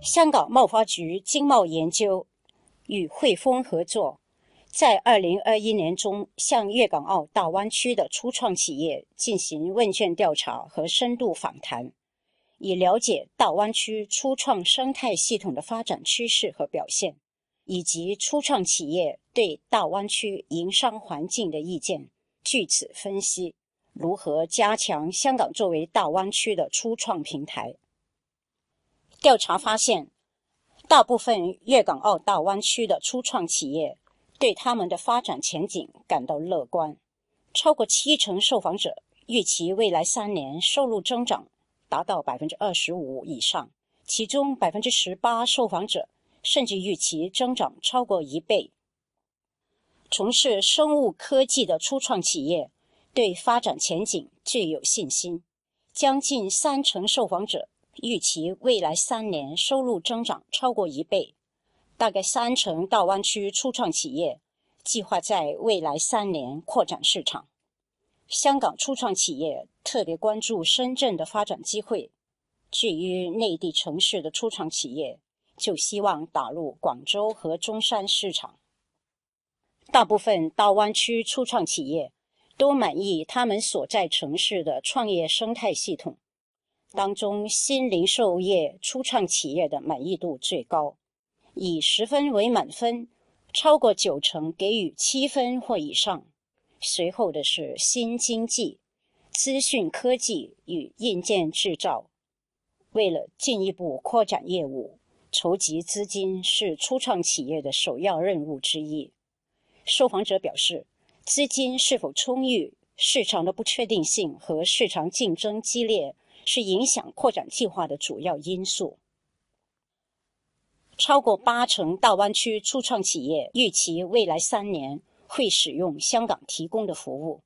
香港贸发局经贸研究与汇丰合作，在二零二一年中向粤港澳大湾区的初创企业进行问卷调查和深度访谈，以了解大湾区初创生态系统的发展趋势和表现，以及初创企业对大湾区营商环境的意见。据此分析，如何加强香港作为大湾区的初创平台。调查发现，大部分粤港澳大湾区的初创企业对他们的发展前景感到乐观，超过七成受访者预期未来三年收入增长达到百分之二十五以上，其中百分之十八受访者甚至预期增长超过一倍。从事生物科技的初创企业对发展前景最有信心，将近三成受访者。预期未来三年收入增长超过一倍，大概三成大湾区初创企业计划在未来三年扩展市场。香港初创企业特别关注深圳的发展机会，至于内地城市的初创企业，就希望打入广州和中山市场。大部分大湾区初创企业都满意他们所在城市的创业生态系统。当中，新零售业初创企业的满意度最高，以十分为满分，超过九成给予七分或以上。随后的是新经济、资讯科技与硬件制造。为了进一步扩展业务，筹集资金是初创企业的首要任务之一。受访者表示，资金是否充裕、市场的不确定性和市场竞争激烈。是影响扩展计划的主要因素。超过八成大湾区初创企业预期未来三年会使用香港提供的服务，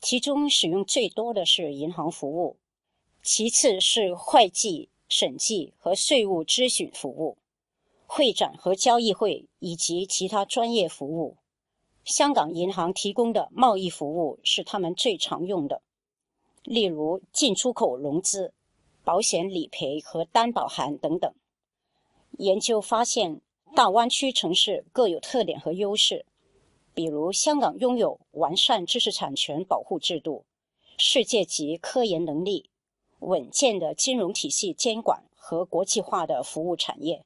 其中使用最多的是银行服务，其次是会计、审计和税务咨询服务、会展和交易会以及其他专业服务。香港银行提供的贸易服务是他们最常用的。例如进出口融资、保险理赔和担保函等等。研究发现，大湾区城市各有特点和优势。比如，香港拥有完善知识产权保护制度、世界级科研能力、稳健的金融体系监管和国际化的服务产业；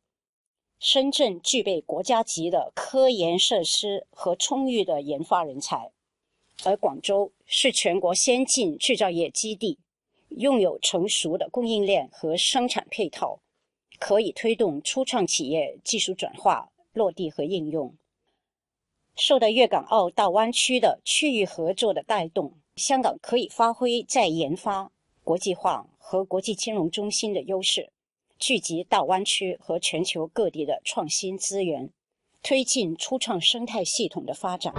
深圳具备国家级的科研设施和充裕的研发人才。而广州是全国先进制造业基地，拥有成熟的供应链和生产配套，可以推动初创企业技术转化、落地和应用。受到粤港澳大湾区的区域合作的带动，香港可以发挥在研发、国际化和国际金融中心的优势，聚集大湾区和全球各地的创新资源，推进初创生态系统的发展。